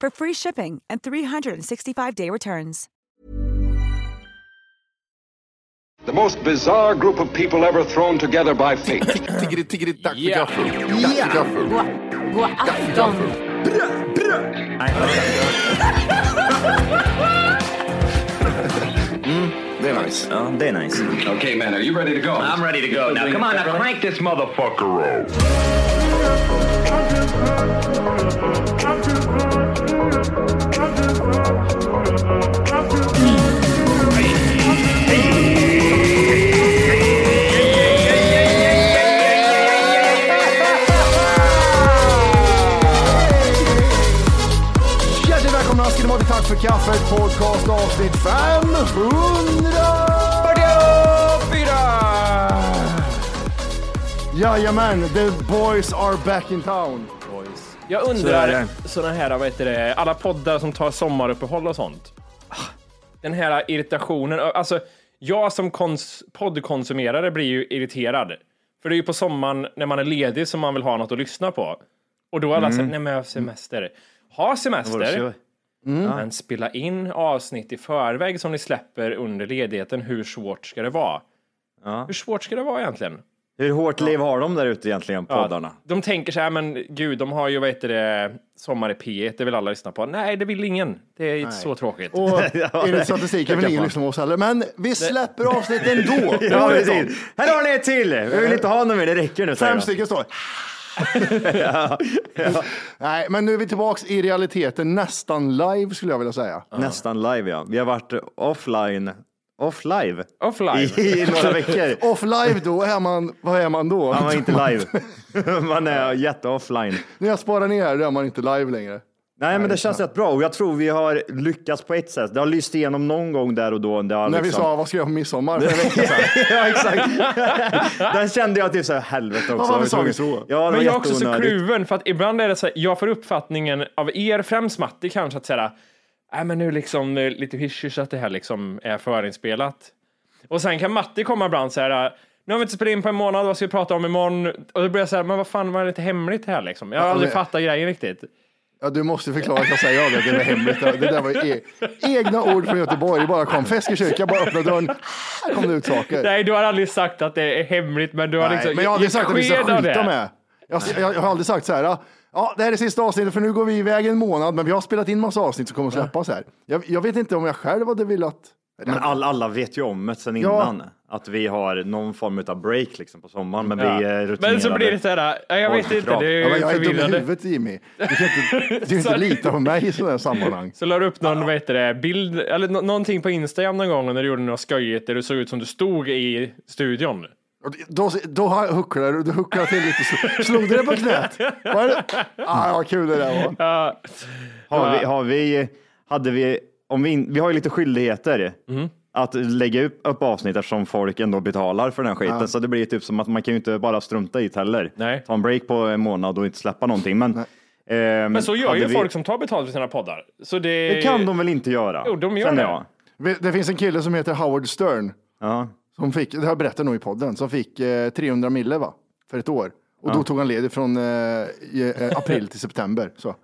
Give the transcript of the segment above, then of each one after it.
for free shipping and 365-day returns. The most bizarre group of people ever thrown together by fate. Tiggeri, tiggeri, dack för Ja. gaffel. Dack för gaffel. God afton. Det är nice. Ja, det är nice. okay, man, are you ready to go? I'm ready to go. Now, come on, now crank this motherfucker up. För kaffet podcast avsnitt 500! Jajamän, the boys are back in town. Jag Så är undrar, det. sådana här, vad heter det, alla poddar som tar sommaruppehåll och sånt. Den här irritationen, alltså jag som kons- poddkonsumerare blir ju irriterad. För det är ju på sommaren när man är ledig som man vill ha något att lyssna på. Och då alla Mm. säger, nej men jag har semester. Ha semester, men spela in avsnitt i förväg som ni släpper under ledigheten. Hur svårt ska det vara? Ja. Hur svårt ska det vara egentligen? Hur hårt liv har de där ute egentligen, poddarna? De tänker så här, men gud, de har ju, vad heter det, Sommar i P1, det vill alla lyssna på. Nej, det vill ingen. Det är så tråkigt. Och enligt statistiken vill ingen lyssna på oss heller, men vi släpper avsnitt ändå. Ja, precis. Här har ni ett till! Vi vill inte ha någon mer, det räcker nu. Fem stycken står. Nej, men nu är vi tillbaks i realiteten, nästan live skulle jag vilja säga. Nästan live, ja. Vi har varit offline, off live, Offline. i, i några veckor. Off live då, är man, vad är man då? Man var inte live. Man är jätte-offline. När jag sparar ner då är man inte live längre. Nej, men det känns rätt bra och jag tror vi har lyckats på ett sätt. Det har lyst igenom någon gång där och då. Det har När vi liksom... sa, vad ska jag på midsommar ja, exakt. Där kände jag typ så här, helvete också. varför sa vi så? Ja, Men jag är också så kluven för att ibland är det så här, jag får uppfattningen av er, främst Matti kanske, att säga nej men nu liksom lite hysch att det här liksom är förinspelat. Och sen kan Matti komma ibland så här, nu har vi inte spelat in på en månad, vad ska vi prata om imorgon? Och då blir jag så här, men vad fan var det lite hemligt här liksom? Jag har Ja, aldrig fattat grejen riktigt. Ja, du måste förklara att jag säger det, det är hemligt. Det där var e egna ord från Göteborg. Det bara kom Feskekyrka, bara öppna dörren, kom det ut saker. Nej, du har aldrig sagt att det är hemligt, men du har Nej, liksom men jag har aldrig sagt att vi ska det. med. Jag, jag, jag har aldrig sagt så här, ja, det här är sista avsnittet för nu går vi iväg en månad, men vi har spelat in massa avsnitt som kommer att släppas här. Jag, jag vet inte om jag själv hade velat. Men alla, alla vet ju om det sen Ja. innan. Att vi har någon form av break liksom på sommaren. Men Ja. vi är rutinerade. Men så blir det så här, jag vet inte, det är Ja, jag är dum i huvudet Jimmy. Du kan inte, du kan inte lita på mig i sådana här sammanhang. Så la du upp någon, vad heter det, bild, eller nå- någonting på Instagram någon gång när du gjorde något skojigt där du såg ut som du stod i studion. Då, då har- hucklar du, du hucklar till lite. Slog- Slog du det på knät? Var det? Ah, vad kul det där var. Ja, Har vi, har vi, hade vi, om vi, vi har ju lite skyldigheter Mm. Att lägga upp, upp avsnitt eftersom folk ändå betalar för den här skiten. Så det blir typ som att man kan ju inte bara strunta i det heller. Nej. Ta en break på en månad och inte släppa någonting. Men, ehm, men så gör ju vi, folk som tar betalt för sina poddar. Så det, Det kan de väl inte göra? Jo, de gör känner det. jag. Det finns en kille som heter Howard Stern. Ja. Som fick, det har jag berättat nog i podden, som fick eh, 300 mille va? För ett år. Och då tog han ledigt från eh, eh, april till september. Så.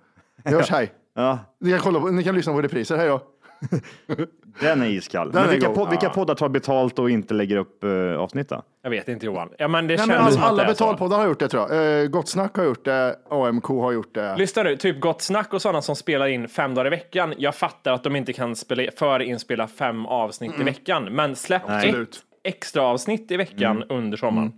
Vi hörs, hej. Ja. Ni kan, kolla på, ni kan lyssna på repriser, hej då. Den är iskall. Den men är vilka, god. podd, vilka poddar tar betalt och inte lägger upp uh, avsnitt då? Jag vet inte Johan. Ja, men det Nej, känns men alltså, som att alla det är så. betalpoddar har gjort det tror jag. Eh, Gott Snack har gjort det, AMK har gjort det. Lyssna nu, typ Gott Snack och sådana som spelar in fem dagar i veckan. Jag fattar att de inte kan spela, förinspela fem avsnitt i veckan, men släpp ett Absolut. extra avsnitt i veckan under sommaren.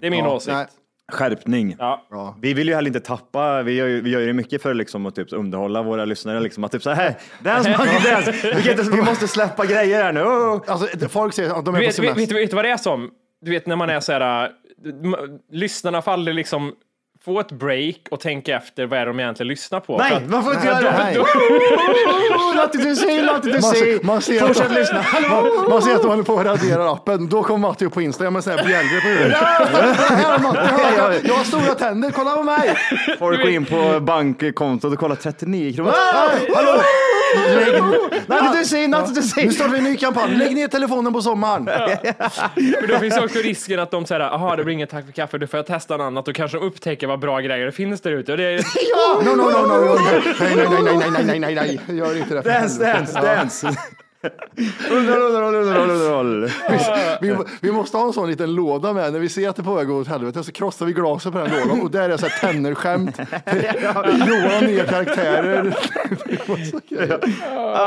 Det är min åsikt. Nej. Skärpning. Ja. Vi vill ju heller inte tappa, vi gör ju, vi gör ju mycket för liksom att typ underhålla våra lyssnare. Liksom, att typ så här, dance monkey dance, vi, kan inte, vi måste släppa grejer här nu. Alltså, folk säger att de är på vet, vet, semester. vet, vet du vad det är som? Du vet när man är så här, äh, lyssnarna aldrig liksom få ett break och tänka efter vad är de egentligen lyssnar på. Nej, att- man får inte göra det här. Det du säger, låt det du Man säger. ser, att Fortsätt de, lyssna. man, man ser att de håller på att radera appen. Då kommer Matti upp på Insta med sån här bjällror på huvudet. Jag, jag har stora tänder, kolla på mig! Folk går in på bankkontot och kollar 39 kronor. Hallå! Oh, nothing to see, nothing to see. Nu startar vi en ny kampanj. Lägg ner telefonen på sommaren. För då finns också risken att de säger, jaha, det blir inget tack för kaffe, då får jag testa något annat. Då kanske de upptäcker vad bra grejer det finns där ute. Ja! No, no, no, no, no. Nej, nej, nej, nej, nej, nej, nej, nej, gör inte det. Dance, dance, dance. Underhåll, underhåll, underhåll, underhåll. Vi, vi måste ha en sån liten låda med. När vi ser att det är på väg åt helvete så krossar vi glaset på den lådan och där är så här tennerskämt. Johan har nya karaktärer.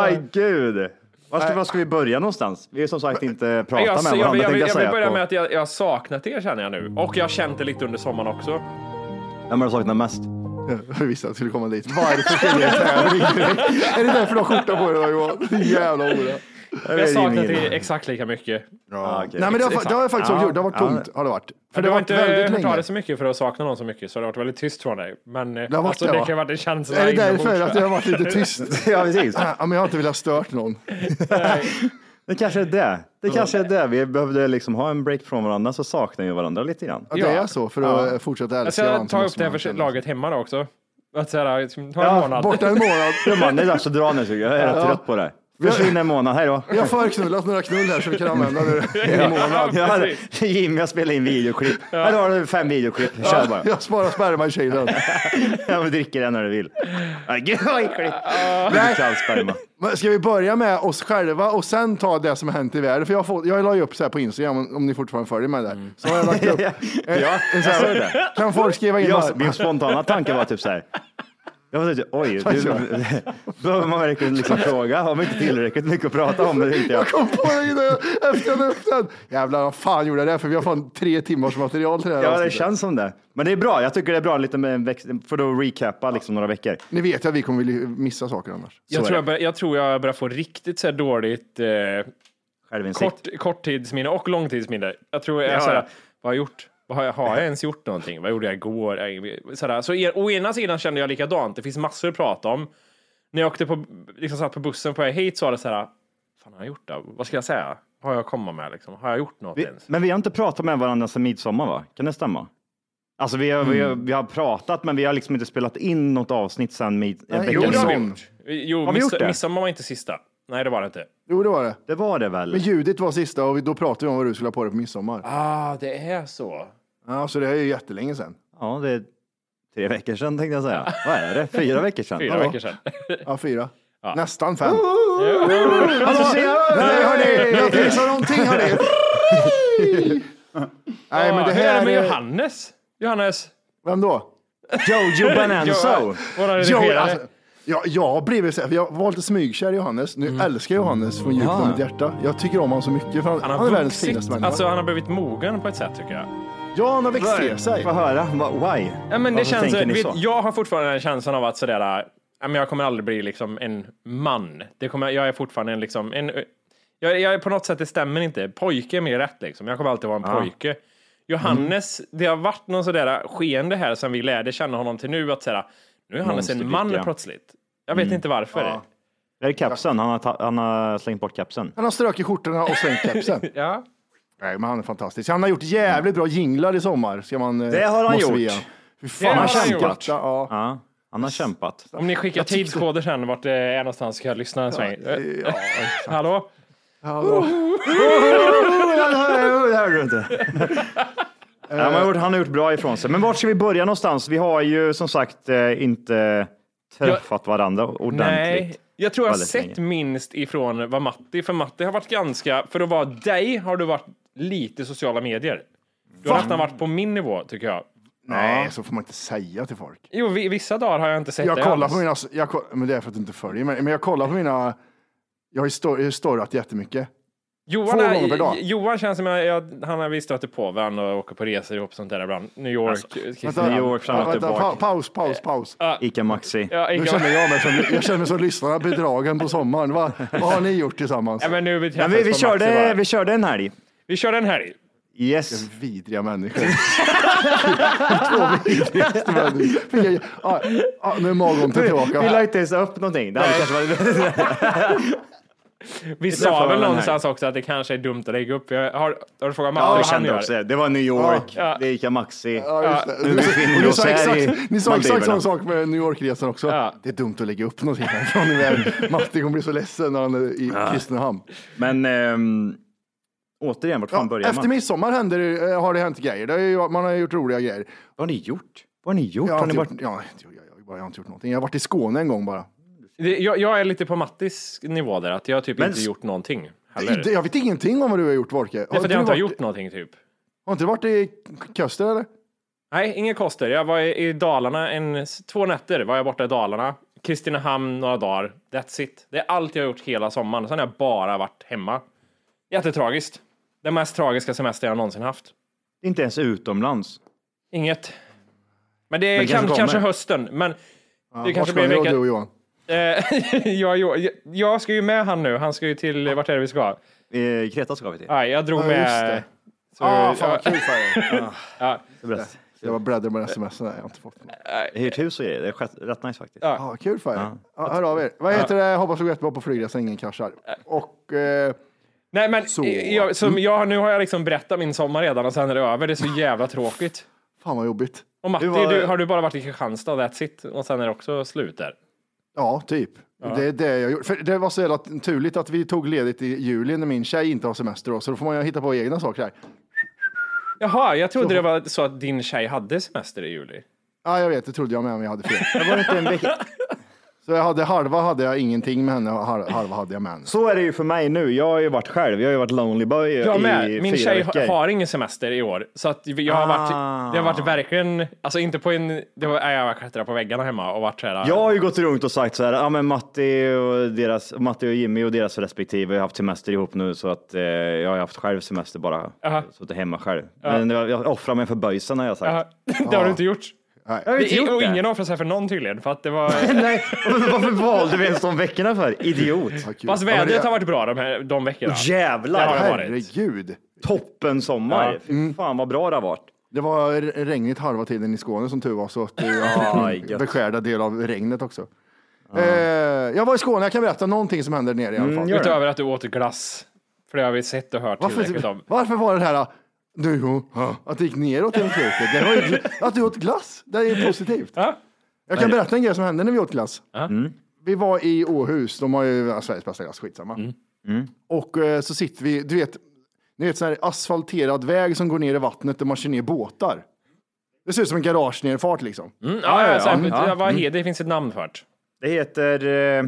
Aj, gud. Var ska, var ska vi börja någonstans? Vi har som sagt inte pratat jag, med jag, varandra. jag, jag, tänkte jag vill säga börja med att jag, jag har saknat er känner jag nu. Och jag har känt det lite under sommaren också. Vem har du saknat mest? Jag visste att jag skulle komma dit. Varför skulle jag tävling? Är det därför du har skjorta på dig då Johan? Jävla hora. Jag saknat er exakt lika mycket. Ja, okej. Nej men det har, det har jag faktiskt Ja, gjort. Det har varit ja. tomt. Har det varit. För du det har inte väldigt hört av dig så mycket för att sakna någon så mycket, så det har varit väldigt tyst från dig. Men eh, har varit alltså, det, det kan ju varit en känsla Är det därför att det har varit lite tyst? Ja, precis. Ja, men jag har inte velat stört någon. Det kanske är det. Det kanske är det. Vi behövde liksom ha en break från varandra så saknar vi varandra lite grann. Att det Ja. är så för att fortsätta Jag älska ska varandra så ta upp det här för laget hemma då också. Att så här, liksom, ta en Ja, månad. Borta en månad. Ja, man, det är dags att dra nu tycker jag. Jag är rätt trött på det. Försvinner en månad, hej då. Vi har förknullat några knull här så vi kan använda nu i en månad. Ja. Jimmy har spelat in videoklipp. Här har du fem videoklipp. Kör bara. Jag sparar sperma i kylen. Ja, men dricker den när du vill. Gud vad äckligt. Kall sperma. Ska vi börja med oss själva och sen ta det som har hänt i världen? För jag, fått, jag la ju upp så här på Instagram, om, om ni fortfarande följer mig där. Så har jag lagt upp. Ja, så jag här, kan folk skriva in Ja, bara, min spontana tanke var typ så här. Jag var oj, du, behöver man verkligen liksom fråga? Har man inte tillräckligt mycket att prata om? Det tänkte jag. Jag kom på det innan- efter jag den. Jävlar, vad fan gjorde jag det? För vi har fan tre timmars material till det här Ja, det avsnittet. känns som det. Men det är bra. Jag tycker det är bra lite med en växt, för att recappa liksom några veckor. Ni vet att vi kommer vilja missa saker annars. jag, tror det. jag, bör, jag tror jag börjar få riktigt så här dåligt eh, Självinsikt. kort, korttidsminne och långtidsminne. Jag tror jag Ja, så här, vad har jag gjort? Vad har, jag, har jag ens gjort någonting? Vad gjorde jag igår? Sådär. Så e- å ena sidan kände jag likadant. Det finns massor att prata om. När jag åkte på, liksom satt på bussen på väg hit så var det så här, fan har jag gjort det? Vad ska jag säga? Har jag kommit med liksom? Har jag gjort något Vi, ens? men vi har inte pratat med varandra sedan midsommar, va? Kan det stämma? Alltså vi har, vi, har, vi har pratat, men vi har liksom inte spelat in något avsnitt sedan mid, vecka jo, det har vi gjort. Jo, Har vi gjort det? midsommar var inte sista. Nej, det var det inte. Jo, det var det. Det var det väl? Men Judit var sista och vi- då pratade vi om vad du skulle ha på dig på midsommar. Ah, det är så. Ja, så det är ju jättelänge sedan. Ja, det är tre veckor sedan tänkte jag säga. Vad är det? Fyra veckor sedan? Fyra Ja. veckor sedan. Ja, fyra. Nästan fem. Alltså, Nej, hörni, jag trissar någonting hörni. Nej, men det Hur är här det med. Johannes? Johannes? Vem då? Jojo. Våra Jo, redigerare. alltså, ja, jag har blivit så här, jag var lite smygkär i Johannes. Nu älskar jag Johannes från djupt av mitt hjärta. Jag tycker om honom så mycket, för han, han han, är världens vuxit. finaste människa. Alltså, han har blivit mogen på ett sätt tycker jag. Ja, han har växt till sig. Få höra. Why? Ja, men det Varför känns, tänker ni vet, så? jag har fortfarande den känslan av att sådär, ja, men jag kommer aldrig bli liksom en man. Det kommer, jag är fortfarande en, liksom, en jag, jag är på något sätt, det stämmer inte. Pojke är mer rätt liksom. Jag kommer alltid vara en pojke. Johannes, Mm. det har varit någon sådär skeende här som vi lärde känna honom till nu att säga, nu är Johannes en man ja. plötsligt. Jag vet inte varför. Ja. Är det kapsen? Han har, han har slängt bort kapsen. Han har strukit skjortorna och slängt kepsen. Ja. Nej, men han är fantastisk. Han har gjort jävligt bra jinglar i sommar. Ska man, eh, Det har han gjort. Det fan, har han han kämpat. gjort. Ja. Ja, han har kämpat. Om ni skickar tidskoder sen vart det är någonstans ska jag lyssna en sväng. Ja, Hallå? hallå. Det hörde du inte. Ja, han, har gjort, han har gjort bra ifrån sig. Men vart ska vi börja någonstans? Vi har ju som sagt eh, inte träffat varandra ordentligt. Nej, Jag tror jag har sett länge. minst ifrån vad Matti, för Matti har varit ganska, för att vara dig har du varit lite sociala medier. Du har nästan varit på min nivå tycker jag. Nej, så får man inte säga till folk. Jo, vi- vissa dagar har jag inte sett Jag det kollar på mina, jag, men det är för att du inte följer mig, men jag kollar på mina, jag har ju stor- jag har storrat jättemycket. Johan, är, Johan känns som jag, jag, han har vi stöter på varandra och åker på resor ihop sånt där ibland. New York, Alltså, Kristinehamn. New York fram och vänta, tillbaka. pa- paus, paus, paus. Ica Maxi. Ja, Nu inga- känner jag mig som, jag känner mig som lyssnarna bedragen på sommaren. Va, vad har ni gjort tillsammans? Ja, men nu vi, Men vi, vi, körde, vi körde en helg. Vi körde en helg. Yes. Vidriga människor. Två vidrigaste människor. Ja, ja, nu är magont Vi tillbaka. la inte ens upp någonting. Det hade kanske varit... Vi sa väl den här. någonstans också att det kanske är dumt att lägga upp. Jag har, har du frågat Matti Ja, vad vi han kände gör? också det. Det var New York, Ja. det är Ica Maxi. Ja, just det. Nu befinner vi ni oss sa här i ni sa exakt samma sak med New York-resan också. Ja. Det är dumt att lägga upp någonting härifrån. Matti kommer bli så ledsen när han är i Kristinehamn. Men ehm, återigen, vart fan Ja, börjar efter man? midsommar händer, det- eh, har det hänt grejer. Det är ju, man har gjort roliga grejer. Vad har ni gjort? Vad har ni gjort? Jag har, har ni inte varit... gjort, ja, jag, jag, jag har inte gjort någonting. Jag har varit i Skåne en gång bara. Det, jag, jag är lite på Mattis nivå där, att jag har typ Men inte s- gjort någonting. Heller. Det- Jag vet ingenting om vad du har gjort, Wolke. Det är för att jag inte har gjort någonting typ. Har inte du varit i Köster eller? Nej, inga koster. Jag var i, i Dalarna en, två nätter var jag borta i Dalarna. Kristinehamn några dagar. That's it. Det är allt jag har gjort hela sommaren. Sen har jag bara varit hemma. Jättetragiskt. Den mest tragiska semester jag någonsin haft. Inte ens utomlands. Inget. Men det är Men kan, kanske kanske, hösten. Men det Vart kanske blir en vecka. du och Johan? Eh, jag, jag, jag ska ju med han nu. Han ska ju till, vart är det vi ska? Eh, Kreta ska vi till. Nej, jag drog Ja, just med... det. Så, Ah, fan vad ja, kul för dig. ja, Berätta. Jag var bläddrar med sms, nej jag har inte fått något. Jag hyrt hus och grejer. Det är rätt, nice faktiskt. Ja. Ja, kul för er. Ja, hör av er. Vad heter det? Hoppas det går jättebra på flygresan, ingen kraschar. Och eh, Nej, men Så. Jag, som jag, nu har jag liksom berättat min sommar redan och sen är det över. Det är så jävla tråkigt. fan vad jobbigt. Och Matti, var- du, har du bara varit i Kristianstad that's it? Och sen är det också slut där? Ja, typ. Det är det jag gjorde. För det var så jävla turligt att vi tog ledigt i juli när min tjej inte har semester då, så då får man ju hitta på egna saker här. Jaha, jag trodde det var så att din tjej hade semester i juli. Ja, jag vet, det trodde jag med, men jag hade fel. Det var inte en vecka. Så jag hade halva hade jag ingenting med henne och halva hade jag med henne. Så är det ju för mig nu. Jag har ju varit själv. Jag har ju varit lonely boy Jag i med. fyra Min tjej veckor. har ingen semester i år. Så att jag har Ah. varit, det har varit verkligen, alltså inte på en, det var, jag har klättrat på väggarna hemma och varit så här. Jag har ju gått runt och sagt så här, ja men Matti och, deras, Matti och Jimmy och deras respektive har haft semester ihop nu så att eh, jag har haft själv semester bara. Aha. Suttit hemma själv. Men jag, jag offrar mig för böjsen har jag sagt. Jaha, det har du inte gjort. Nej. Jag har inte gjort och det. ingen offrar sig för någon tydligen, för att det var... Nej, varför, valde vi ens de veckorna för? Idiot. Vad kul. Fast Ja, vädret det- har varit bra de, här, de veckorna. Har Jävlar! det varit. Herregud. Toppen sommar. Ja. Fy fan vad bra det har varit. Det var regnigt halva tiden i Skåne som tur var, så att Ja, jag beskärda del av regnet också. Eh, jag var i Skåne, jag kan berätta någonting som hände där nere i alla fall. gör det. Utöver att du åt glass. För det har vi sett och hört tillräckligt Varför, om. varför var det här nu, att det gick neråt genom slutet? Det var ju, gl- att du åt glass, det är ju positivt. Ja. Jag kan berätta en grej som hände när vi åt glass. Ja. Vi var i Åhus, de har ju ja, Sveriges bästa glass, skitsamma. Och eh, så sitter vi, du vet, ni vet sån här asfalterad väg som går ner i vattnet där man kör ner båtar. Det ser ut som en garagenedfart liksom. Mm, ja, ja, här, ja. det, vad he- det finns ett namn för det. Det heter... Eh,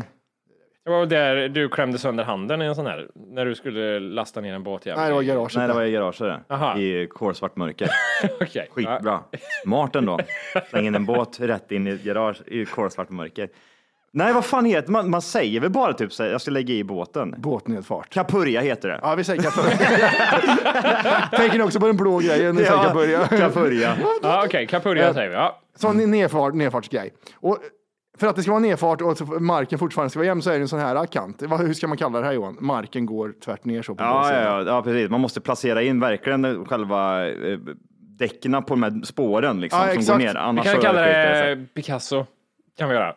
Det var där du klämde sönder handen i en sån här, när du skulle lasta ner en båt. jävel. Nej, det var garaget. nej, det var i garaget Aha. I kolsvart mörker. Ja. Skitbra. Smart ändå. Släng in en båt rätt in i ett garage i kolsvart mörker. Nej, vad fan heter man? Man säger väl bara typ så här, jag ska lägga i båten. Båtnedfart. Kapurja heter det. Ja, vi säger kapurja. Tänker ni också på den blå grejen? Ni säger kapurja. Kapurja. Ja, Okej, Capurja säger vi. Ja. Så en nedfart, nedfartsgrej. Och för att det ska vara nedfart och att marken fortfarande ska vara jämn så är det en sån här kant. Hur ska man kalla det här Johan? Marken går tvärt ner så på båda Ja, ja, ja, ja, precis. Man måste placera in verkligen själva eh, däcken på de här spåren liksom, Ja, som går exakt. ner. Vi Annars kan så kalla sig. det Picasso. Kan vi göra.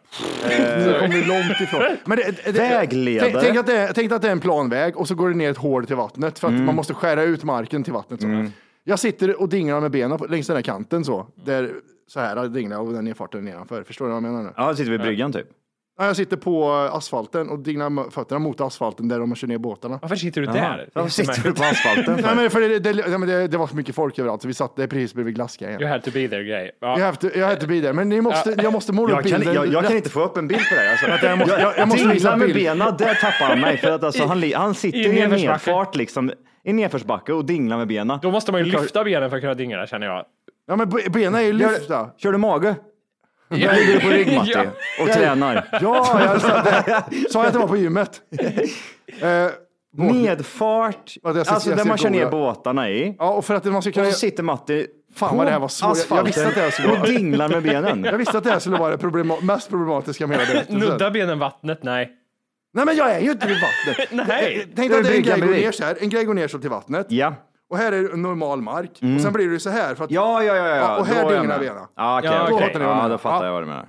Nu kommer vi långt ifrån. Men det, det, Vägledare. Tänk, tänk, att det, är- tänk att det är en planväg och så går det ner ett hål till vattnet för att Mm. man måste skära ut marken till vattnet. Så. Jag sitter och dinglar med benen på, längs den här kanten så. Där, så här dinglar jag och den nedfarten nedanför. Förstår du vad jag menar nu? Ja, sitter vid bryggan typ. Ja, Jag sitter på asfalten och dinglar fötterna mot asfalten där de kör ner båtarna. Varför sitter du där? Varför sitter du på asfalten? Nej, men för det, det, det, det var så mycket folk överallt så vi satt där precis bredvid glassgrejen. You had to be there grej. Jag Ja. have to, jag have to be there, men ni måste, jag måste måla upp Jag kan, bilden. jag, jag kan inte få upp en bild på det. Alltså. jag måste- jag- jag måste visa med benen, där tappar han mig. För att alltså, han, han sitter I en nedförsbacke. nedfart liksom, i nedförsbacke och dinglar med benen. Då måste man ju lyfta benen för att kunna dingla känner jag. Ja, men be- benen är ju lyfta. Kör du mage? Jag ligger du på rygg Matti Ja. och tränar. Ja, jag sa, det, sa jag att det var på gymmet? Eh, Nedfart, Vänta, jag ska- alltså jag där ska man kör ner googla. båtarna i. ja, och för att man ska kunna... Och så sitter Matti Fan vad det här var svårt. Jag- visste att det här skulle vara- och dinglar med benen. Jag visste att det här skulle vara det problema- mest problematiska med hela. Nudda benen vattnet, nej. Nej, men jag är ju inte vid vattnet. Nej. Tänk Det är att en grej går bredvid. ner så här. En grej går ner så till vattnet. Ja. Och här är normal mark. Och sen blir det så här. För att, Ja, ja, ja. ja. Ja, och här jag dinglar benen. Ja, okej. Ja, okej. okej. Då jag Ja, då fattar Ja. jag vad du menar.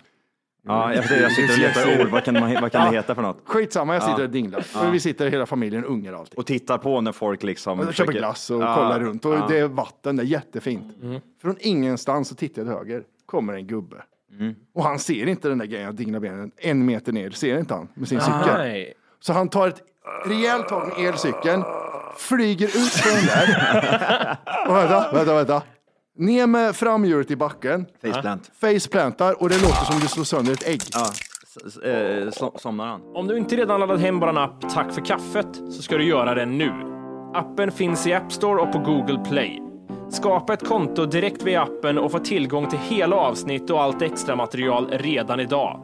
Ja, jag, jag sitter och letar ord. Vad kan, man, vad kan det heta för något? Skitsamma, jag sitter och dinglar. Och vi sitter hela familjen, ungar och allting. Och tittar på när folk liksom... Och jag köper glass och Ja, kollar runt och ja. det är vatten, det är jättefint. Från ingenstans så tittar jag till höger, kommer en gubbe. Mm. Och han ser inte den där grejen att dingla benen en meter ner, ser inte han med sin cykel. Nej. Så han tar ett rejält tag med elcykeln, flyger ut från den där. Och vänta, vänta, vänta. Ner med framhjulet i backen, Faceplant. faceplantar och det låter som du slår sönder ett ägg. Ja. S- eh, som- Somnar han? Om du inte redan laddat hem vår app Tack för kaffet så ska du göra det nu. Appen finns i App Store och på Google Play. Skapa ett konto direkt via appen och få tillgång till hela avsnitt och allt extra material redan idag.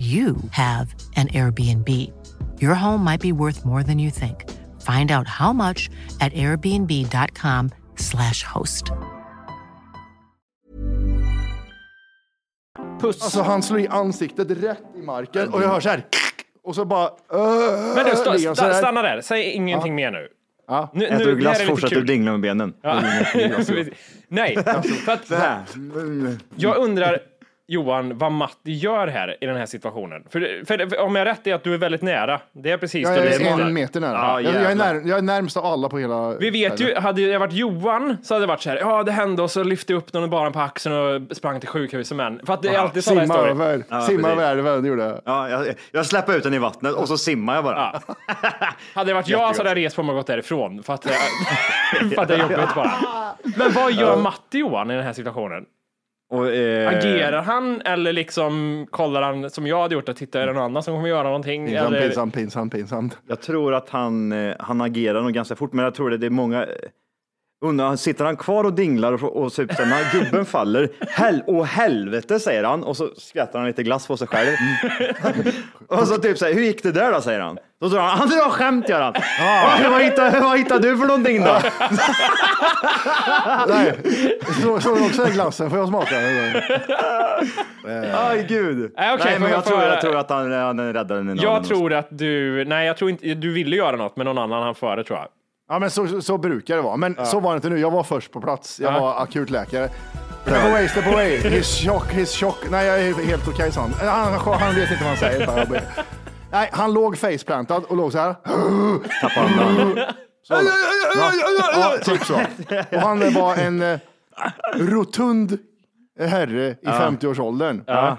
you have an Airbnb. Your home might be worth more than you think. Find out how much at airbnb.com/slash host. Puss. Alltså han slår i ansiktet rätt i marken och jag hör så här. Och så bara... Men du, han så sta, här. stanna där. Säg ingenting mer nu. Ja. nu Äter du glass fortsätter du dingla med benen. Ja. Nej, för att jag undrar Johan, vad Matti gör här i den här situationen. För, för om jag är rätt i att du är väldigt nära. Det är precis Jag du är en meter nära. Ja, jag, jag, är när, jag är närmst av alla på hela... Vi vet ju, hade det varit Johan så hade det varit så här, ja det hände och så lyfte jag upp någon bara på axeln och sprang till sjukhuset men. För att det är alltid sådana Simma historier. över. Ja, Simma över älven, det gjorde jag. Ja, jag, jag släpper ut den i vattnet och så simmar jag bara. Hade det varit jag så hade jag rest på mig och gått därifrån. För att, för att det är jobbigt bara. Men vad gör Matti Johan i den här situationen? Och, eh, Agerar han eller liksom kollar han som jag hade gjort och tittar är det någon annan som kommer göra någonting? Pinsamt, Eller, pinsamt, pinsamt, pinsamt. Jag tror att han, eh, han agerar nog ganska fort, men jag tror att det är många... Undrar, sitter han kvar och dinglar och, och typ sen när gubben faller, hel, åh helvete säger han och så skrattar han lite glass på sig själv. och så typ säger hur gick det där då säger han. Då drar han, han drar skämt gör han. Ah. Vad, hittade, vad hittade du för någonting då? Nej, så, såg du också den glassen? Får jag smaka? Aj gud. Nej, okej, Nej, men jag jag tror, jag tror att han, han räddade den. jag tror att du, nej jag tror inte, du ville göra något men någon annan han före tror jag. Ja, men så, så brukar det vara. Men så var det inte nu. Jag var först på plats. Jag Ja. var akutläkare. Step away, step away. He's shock, he's shock. Nej, jag är helt okej, sa han. Han, han vet inte vad han säger. Nej, han låg faceplantad och låg så här. Tappade han den. Så. Ja, ja, typ så. Och han var en eh, rotund herre i 50-årsåldern. Ja.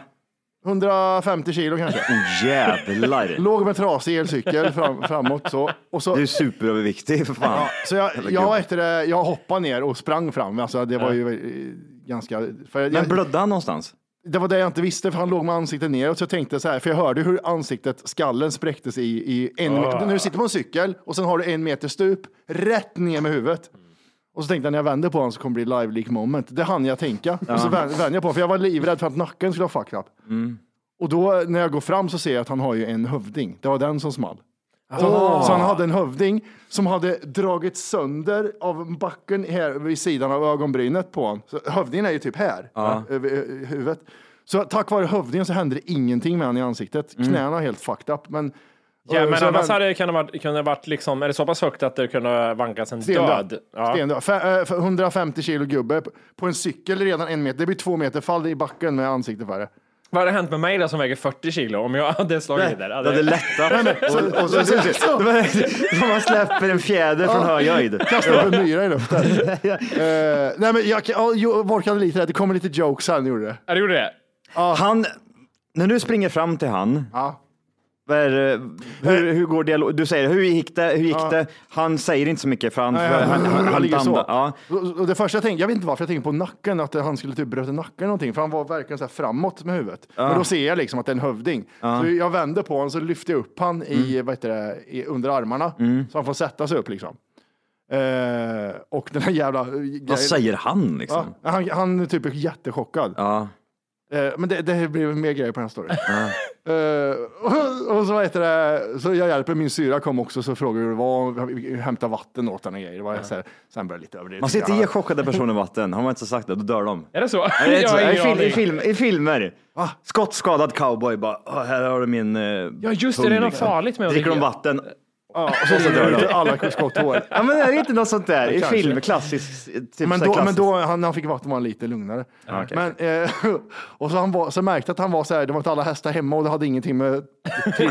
150 kilo kanske. Jävlar. Låg med trasig elcykel fram, framåt så. Och så Du är superöverviktig för fan. Ja, så jag, jag, efter det, jag hoppade ner och sprang fram. Alltså, det var ju ganska... Jag, Men blödde han någonstans? det var det jag inte visste, för han låg med ansiktet neråt. Så jag tänkte så här, för jag hörde hur ansiktet, skallen spräcktes i, i en Ah. När du sitter på en cykel och sen har du en meter stup, rätt ner med huvudet. Och så tänkte jag när jag vänder på honom så kommer det bli live leak moment. Det hann jag tänka. Och så vän- vände jag på honom, för jag var livrädd för att nacken skulle ha fucked up. Mm. Och då när jag går fram så ser jag att han har ju en hövding. Det var den som small. Så, så han hade en hövding som hade dragit sönder av backen här vid sidan av ögonbrynet på honom. Så hövdingen är ju typ här, över ö- huvudet. Så tack vare hövdingen så hände det ingenting med honom i ansiktet. Knäna är helt fucked up. Men, Ja, men så annars hade det kunnat varit, kunnat varit liksom, är det så pass högt att det kunde vankas en Stendöd. död? Ja. Stendöd. För 150 kilo gubbe på en cykel redan en meter. Det blir två meter fall i backen med ansiktet för det. Vad hade hänt med mig då som väger 40 kilo om jag hade slagit där? Det hade lättat. Och, och så, så, så, så man släpper en fjäder från hög höjd. Kasta upp en myra i luften. Eh, nej men jag, ja, jo, Volkan hade lite rätt. Det kommer lite jokes här, gjorde det. Ja, det gjorde det. Han, när du springer fram till han, Ja. Är, hur, hur går dialog? Du säger, hur gick det? Hur gick det? Han säger inte så mycket för han, Nej, för han, han, han ligger så. Ja. Och- det första jag tänkte, jag vet inte varför jag tänkte på nacken, att han skulle typ bröt nacken eller någonting, för han var verkligen så här framåt med huvudet. Men då ser jag liksom att det är en hövding. Så jag vänder på honom så lyfter jag upp han i, Mm. vad heter det, i, under armarna, så han får sätta sig upp liksom. Eh, och den här jävla. Vad säger han Ja, liksom? han, han är typ jättechockad. Ja. Eh, men det, det blir mer grejer på den här storyn. Eh, och, så, heter det, så jag hjälper min syra kom också så frågar hur det var, hämta vatten åt henne och grejer. Det var så här, sen började jag lite över det. Man ska inte ge chockade personer vatten. Har man inte sagt det, då dör de. Är det så? Ja, det är Jag så. har I, film, i, film, I filmer. Skottskadad cowboy bara, "Åh, här har du min eh, Ja, just det, det är något farligt med att Dricker de vatten? Ja, och så, så dör de. alla skotthår. Ja men är det inte något sånt där? I Kanske. film, klassiskt. Typ Men då, men då han, när han fick vatten var han lite lugnare. okej. Men, eh, och så, han var, så märkte att han var så här, det var inte alla hästar hemma och det hade ingenting med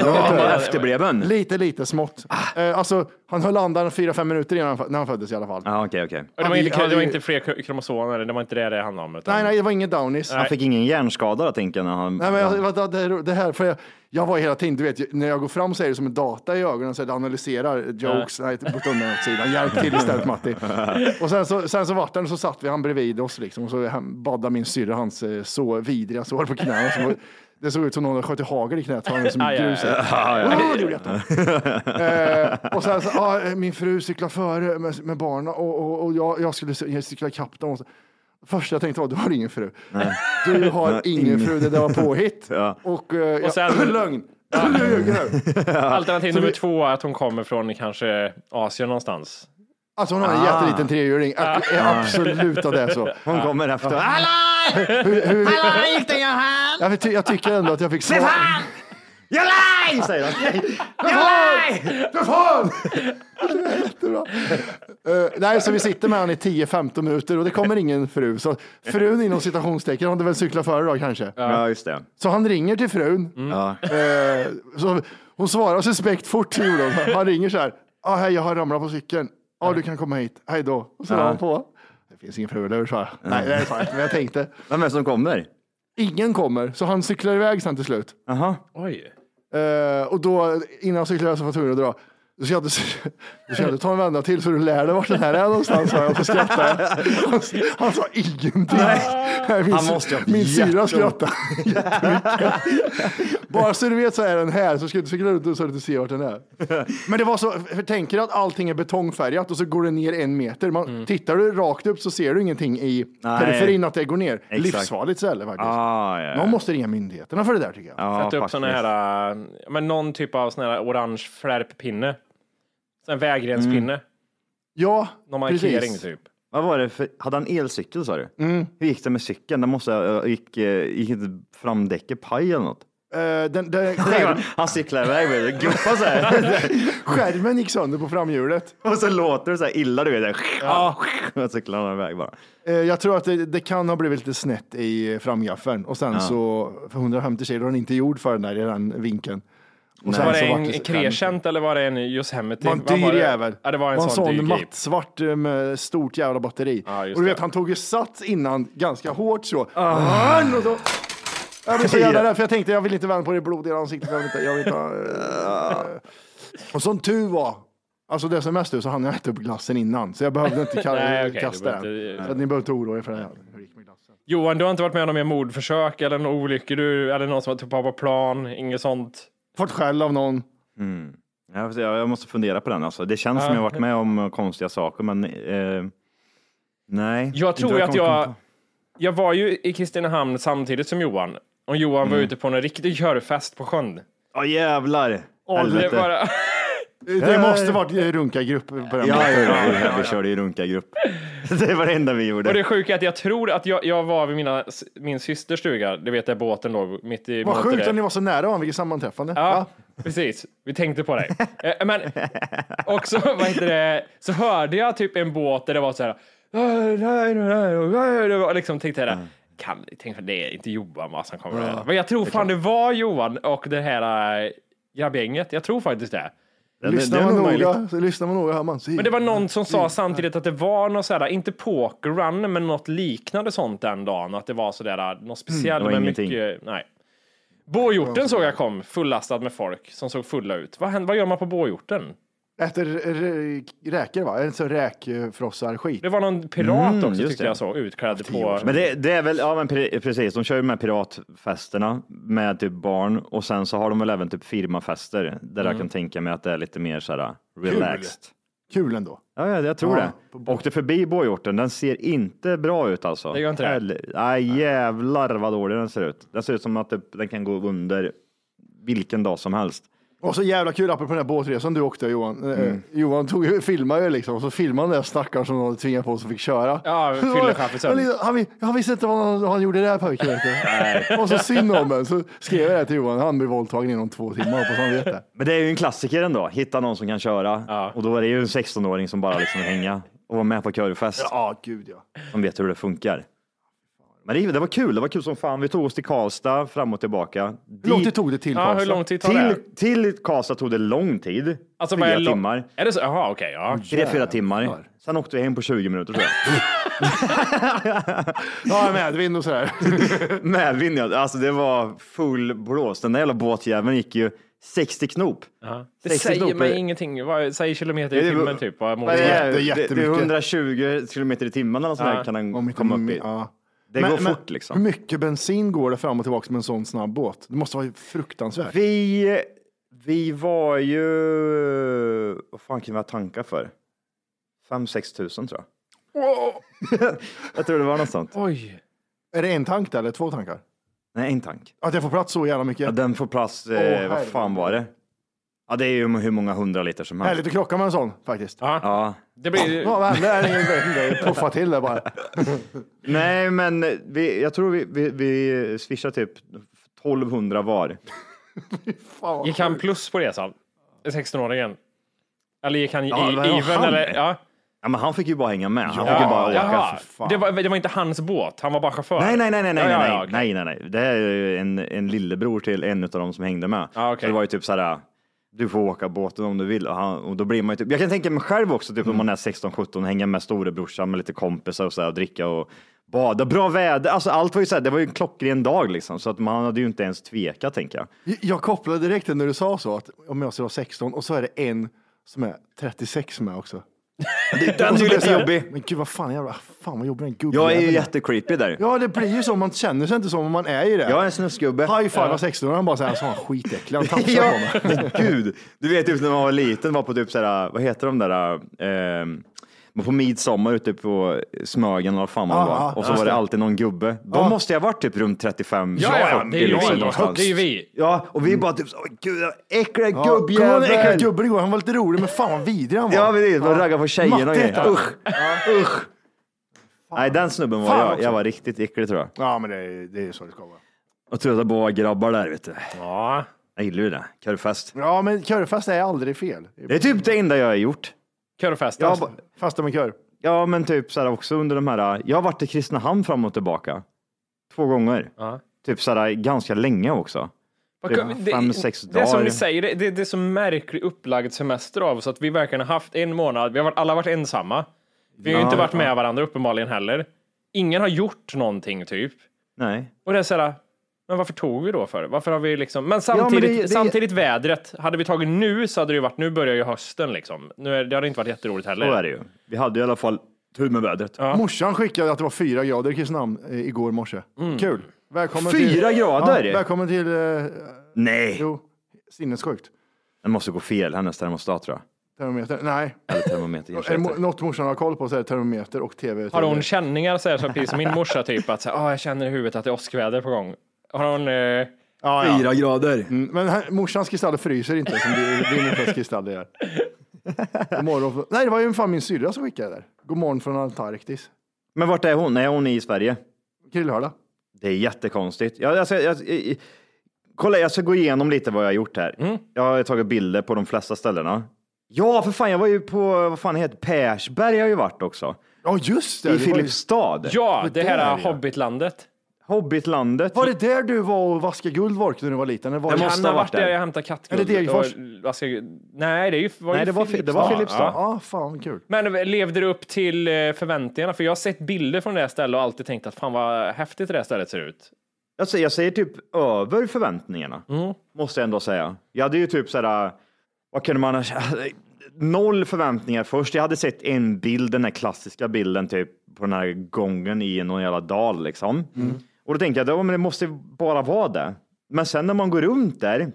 Han var efterbliven. Lite, lite smått. Eh, alltså, han höll andan fyra, fem minuter innan han, när han föddes i alla fall. Ja, okej, okej. Och Det var, inte, det var inte fler kromosomer, det var inte det det handlade om. Utan... Nej, nej, det var inget downies. Han fick ingen hjärnskada då, tänker jag. När han... Nej, men jag, vänta, det, här- det här, för jag, jag var hela tiden, du vet, när jag går fram så är det som en data i ögonen, så det analyserar jokes, nej, bort undan åt sidan, hjälp till istället Matti. Och sen så, sen så vart den, så satt vi han bredvid oss liksom, och så badade min syrra hans eh, så vidriga sår på knäna. Var- det såg ut som någon hade skjutit hagel i knät, han som aj, grus. aj. Åh, det gjorde jätteont. eh, och sen så, ah, min fru cyklade före med, med barnen och, och, och jag, jag skulle jag cykla ikapp dem. Och så, Första jag tänkte var, du har ingen fru. Du har Nej, ingen ingen. fru, det där var påhitt. Ja. Och, eh, Och sen- jag, lögn. Nu. Alternativ nummer vi- två är att hon kommer från kanske Asien någonstans. Alltså hon har en Ah. jätteliten trehjuling. Är Absolut att det är så. Hon kommer efter. Hallå! Hur, hur, Hallå, gick det Johan? jag tycker ändå att jag fick svar. Stefan! Jag laj! Säger han. Jag laj! För fan! Jättebra. Eh, nej, så vi sitter med honom i 10-15 minuter och det kommer ingen fru. Så frun inom citationstecken hade väl cyklat före då kanske. Ja, just det. Så han ringer till frun. Ja. Eh, så hon svarar suspekt fort. gjorde hon. Han ringer så här. Ah, hej, jag har ramlat på cykeln. Ja, ah, du kan komma hit. Hej då. Och så la han på. Det finns ingen fru, eller hur? sa jag. Nej, det är sant. Men jag tänkte. Vem är det som kommer? Ingen kommer, så han cyklar iväg sen till slut. Jaha. Oj. Uh, och då, innan cyklar jag så var jag tvungen att dra. Då ska jag, då ska jag ta en vända till så du lär dig vart den här är någonstans. Och så skrattade. Han, han sa ingenting. Nej, min, Han måste ha min jätteont. skrattade. Bara så du vet så är den här, så ska du cykla runt så du inte ser vart den är. Men det var så, för tänk dig att allting är betongfärgat och så går det ner en meter. Man, Tittar du rakt upp så ser du ingenting i Nej. periferin att det går ner. Exakt. Livsfarligt ställe faktiskt. Ah, ja. Någon måste ringa myndigheterna för det där tycker jag. Ja, Sätta upp såna här, äh, men någon typ av sån här orange flärppinne. En vägrenspinne. Ja, Någon markering precis. typ. Vad var det för, hade han elcykel sa du? Mm. Hur gick det med cykeln? Det måste, gick, eh, gick inte framdäcket paj eller något? Eh, den, den, skärm, Han cyklar iväg med det, guppar så här. skärmen gick sönder på framhjulet. Och så låter det så här illa du vet. Ja. Och cyklar han iväg bara. Eh, jag tror att det, det kan ha blivit lite snett i framgaffeln och sen så för 150 kilo är den inte gjord för den där i den vinkeln. Och sen Var det en Crescent eller var det en Yosemite? Var en dyr det? jävel. Ja, det var en Det sån, dyr grej. mattsvart eh, med stort jävla batteri. Ja, och du vet, det. han tog ju sats innan ganska hårt så. Ah. Och så jag blev så jävla rädd för jag tänkte jag vill inte vända på det blodiga ansiktet. Jag vill inte, jag vill inte, eh. och som tur var, alltså det som mest så hann jag äta upp glassen innan. Så jag behövde inte Nej, okej, kasta den. inte- Så att ni behöver inte oroa er för det. här. Johan, du har inte varit med om några mordförsök eller några olyckor, du, eller någon som har tuppat på plan, inget sånt? Fått skäll av någon. Jag, får se, jag måste fundera på den alltså. Det känns som jag varit med om eh, konstiga saker, men eh, nej. Jag tror vad att jag, jag var ju i Kristinehamn samtidigt som Johan. Och Johan Mm. var ute på en riktig körfest på sjön. Ja jävlar! Och det Helvete. bara... Det måste varit runkargrupp på den Ja, ja, ja, vi körde ju runkargrupp. Det var det enda vi gjorde. Och det sjuka är att jag tror att jag, jag var vid mina, min systers stuga, du vet där båten låg mitt i Vad sjukt att ni var så nära varandra, vilket sammanträffande. Ja, precis. Vi tänkte på dig. Eh, Men också, vad heter det, så hörde jag typ en båt där det var så här, det var liksom tänkte jag, kan, tänkte det är inte Johan va, som kommer där. Men jag tror fan det var Johan och det här grabbgänget. Jag tror faktiskt det. Det- Lyssnar man noga, så lyssnar man noga hör man. Men det var någon som sa samtidigt att det var något sådär, inte pokerrun, men något liknande sånt den dagen. Att det var sådär, något speciellt det var med mycket, nej. Båhjorten såg jag kom fullastad med folk som såg fulla ut. Vad, händer, vad gör man på båhjorten? Äter rä- räkor va? Är det inte så räkfrossar skit? Det var någon pirat Mm, också just tyckte det. jag så, utklädd på... Men det, det är väl, ja men pre- precis, de kör ju med piratfesterna med typ barn och sen så har de väl även typ firmafester där Mm. jag kan tänka mig att det är lite mer sådär relaxed. Kul ändå. Ja, ja, jag tror Ja, det. Åkte förbi båhjorten, den ser inte bra ut alltså. Det gör inte det? Nej, jävlar vad dålig den ser ut. Den ser ut som att det, den kan gå under vilken dag som helst. Och så jävla kul, apropå den här båtresan du åkte Johan. Eh, Mm. Johan tog, filmade ju liksom, och så filmade han den där stackaren som de hade tvingat på som fick köra. Ja, fyllechaffisen. Han, han, visste inte vad han, vad han gjorde där pojken. vet du. Och så synd om en. Så skrev jag det till Johan, han blev våldtagen inom två timmar, hoppas han vet det. Men det är ju en klassiker ändå, hitta någon som kan köra. Ja. Och då är det ju en 16-åring som bara liksom hänga och vara med på körfest. Ja, gud ja. som vet hur det funkar. Men det, det var kul, det var kul som fan. Vi tog oss till Karlstad fram och tillbaka. Hur lång tid tog det till Ja, hur Karlstad? lång tid tar det? till, till Karlstad tog det lång tid. Alltså, Fyra lång- timmar. Är det så? Jaha, okej. ja. Tre, fyra timmar. Sen åkte vi hem på 20 minuter tror jag. Ja, medvind och sådär. Medvind ja. Alltså det var full blås. Den där jävla båtjäveln gick ju 60 knop. Ja. Det 60 säger knop mig ingenting. Vad säger kilometer Det i timmen typ? Vad Vad är det? Det, det är jättemycket. 120 kilometer i timmen eller något sånt Ja. kan den komma upp i. ja. Det Men- går men fort liksom. Hur mycket bensin går det fram och tillbaka med en sån snabb båt? Det måste vara fruktansvärt. Vi, vi var ju, vad fan kan vi ha tankar för? 5-6 tusen tror jag. jag tror det var något sånt. Oj. Är det en tank där eller två tankar? Nej, en tank. Att jag får plats så jävla mycket? Ja, den får plats, eh, vad fan var det? Ja, det är ju hur många hundra liter som helst. Härligt att krocka med en sån faktiskt. Ja, Ja. det blir... Ja, vad hände? Puffa till det bara. Nej, men vi, jag tror vi, vi, vi swishar typ 1200 var. Fan, Gick han plus på resan? 16-åringen? Eller gick han i Ja, men even? han- Eller, ja. Ja, men han fick ju bara hänga med. Han Ja, fick ju bara åka. Det var, det var inte hans båt, han var bara chaufför? Nej, nej, nej, nej, nej, nej, nej, nej, nej, nej. Det är ju en, en lillebror till en av dem som hängde med. Ja, okej. Så det var ju typ så här, du får åka båten om du vill. Och, han, och då blir man typ, jag kan tänka mig själv också, typ om man är 16-17, hänga med storebrorsan med lite kompisar och så här, och dricka och bada. Bra väder, alltså allt var ju så här, det var ju en klockren dag liksom, så att man hade ju inte ens tvekat tänker jag. Jag kopplade direkt när du sa så, att om jag ska vara 16 och så är det en som är 36 med också. Den är ju lite jobbig. Men gud vad fan, jävla, fan vad jobbig den gubben Jag är ju jättecreepy där. Ja, det blir ju så. Man känner sig inte som om man är i det. Jag är en snusgubbe. High five av 16 han bara säger så han skitäcklig. Han tafsar Ja, på mig. men gud. Du vet typ när man var liten, var på typ såhär, vad heter de där, eh, var på midsommar ute på Smögen eller vad fan man Ja, var. ja, och så var det det. alltid någon gubbe. Då Ja. måste jag ha varit typ runt 35, Ja, ja, 40 det är ju liksom, vi. någonstans. Det är vi. Ja, och vi bara typ så, "Åh, gud, äckliga Ja, Kommer du ihåg äckliga gubbjävel. gubben igår? Han var lite rolig, men fan vad vidrig han var. Ja, men det är ragga på tjejerna och grejer. Usch, usch. Nej, den snubben var jag. Jag var riktigt äcklig tror jag. Ja, men det är, det är så det ska vara. Och trötta på grabbar där, vet du. Ja. Jag gillar ju det. Körfest. Ja, men körfest är aldrig fel. Det är typ det enda jag har gjort. Körfest. Jag har alltså. ba- Fasta med kör. Ja, men typ så här också under de här. Jag har varit i Kristinehamn fram och tillbaka. Två gånger. Ja. Typ så här ganska länge också. Vad Det kan- är det- fem, sex Det är som dagar. ni säger, det, det, det är så märklig upplagd semester av oss att vi verkligen har haft en månad, vi har varit, alla varit ensamma. Vi har ju Ja, inte varit med varandra uppenbarligen heller. Ingen har gjort någonting typ. Nej. Och det är såhär, men varför tog vi då för? Varför har vi liksom, men samtidigt, det- det- samtidigt vädret, hade vi tagit nu så hade det ju varit, nu börjar ju hösten liksom. Nu är, det hade inte varit jätteroligt Så heller. är det ju. Vi hade i alla fall Tur med vädret. Morsan skickade att det var fyra grader i Kristinehamn eh, igår morse. Kul. Välkommen Fyra till, grader? Ja, välkommen till, eh, Nej, jo, sinnessjukt. det måste gå fel, hennes termostat tror jag. Termometer, nej. Eller termometer. Är det något morsan har koll på så är det termometer och tv. Har hon känningar så här, så precis som min morsa typ att så här, "Ah, jag känner i huvudet att det är åskväder på gång. Har hon, eh, ja, ja. Fyra grader. Mm, Men här, morsans kristaller fryser inte som di- din morsas kristaller gör. God morgon. Nej, det var ju fan min syrra som skickade det där. God morgon från Antarktis. Men vart är hon? Är hon i Sverige? Grillhörda. Det är jättekonstigt. Jag, jag, jag, jag, kolla, jag ska gå igenom lite vad jag har gjort här. Jag har tagit bilder på de flesta ställena. Ja, för fan, jag var ju på, vad fan heter Persberg har jag ju varit också. Ja, just det. I det var, ju- Filipstad. ja, det här. Hobbitlandet. Hobbitlandet. var det där du var och vaskade guld Vork när du var liten? Eller var Det det måste ha varit där där. jag hämtade kattguld. Är det Degerfors? Nej, det är ju, var Nej, ju det var, Fi- det var Filipstad. Ja, ah, fan kul. Men levde du upp till eh, förväntningarna? För jag har sett bilder från det här stället och alltid tänkt att fan vad häftigt det här stället ser ut. Jag säger, jag säger typ över förväntningarna, måste jag ändå säga. Jag hade ju typ sådär, vad kunde man ha Noll förväntningar först. Jag hade sett en bild, den här klassiska bilden typ på den här gången i någon jävla dal liksom. Och då tänkte jag, ja, men det måste bara vara det. Men sen när man går runt där,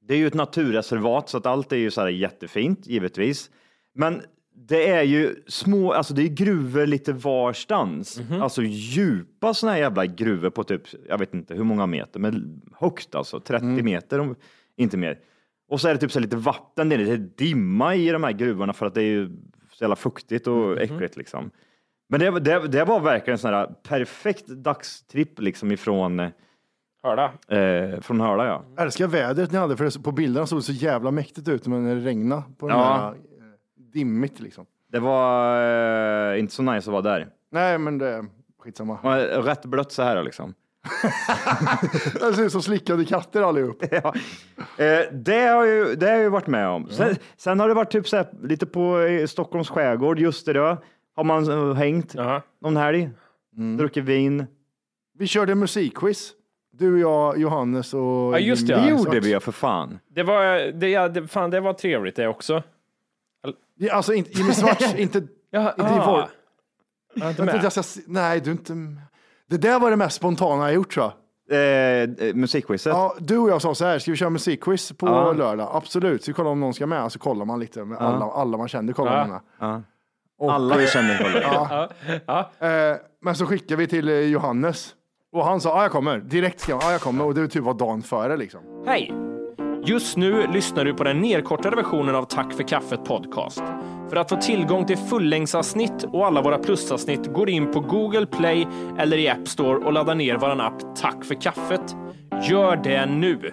det är ju ett naturreservat så att allt är ju så här jättefint givetvis. Men det är ju små, alltså det är gruvor lite varstans. Alltså djupa såna här jävla gruvor på typ, jag vet inte hur många meter, men högt alltså, 30 meter, om, inte mer. Och så är det typ så lite vatten, det är lite dimma i de här gruvorna för att det är ju så jävla fuktigt och äckligt liksom. Men det, det, det var verkligen en sån här perfekt dagstripp liksom ifrån, Hörda. eh, från Hörla ja. Jag älskar vädret ni hade för på bilderna såg det så jävla mäktigt ut men när det regnade på den Ja. här, eh, dimmigt liksom. Det var eh, inte så nice att vara där. Nej, men det skitsamma. Man är Rätt blött så här liksom. Det ser ut som slickade katter allihop. ja. eh, det, har ju, det har jag ju varit med om. Sen, sen har det varit typ så här, lite på eh, Stockholms skärgård, just det då. Har man eh, hängt Jaha. någon helg, druckit vin. Vi körde musikquiz. Du, jag, Johannes och Ja, just det, Det Ja, gjorde vi ja för fan. Det var, det, ja, det, fan, det var trevligt det också. Ja, Alltså inte Jimmy Svarts, inte... Jaha, Inte i vår- Jag inte Jag med. jag ska, nej, du är inte... Det där var det mest spontana jag gjort tror jag. Eh, eh, musikquizet. Ja, du och jag sa så här, ska vi köra musikquiz på lördag? Absolut, så vi kollar om någon ska med, så kollar man lite med alla, alla man kände. Kollar man med. Ja. Och, Alla vi känner kollade. Ja. Ja. Eh, men så skickade vi till eh, Johannes och han sa, ja jag kommer, direkt skrev han, ja jag kommer och det typ var dagen före liksom. Hej! Just nu lyssnar du på den nedkortade versionen av Tack för kaffet podcast. För att få tillgång till fullängdsavsnitt och alla våra plusavsnitt går in på Google Play eller i App Store och laddar ner vår app Tack för kaffet. Gör det nu!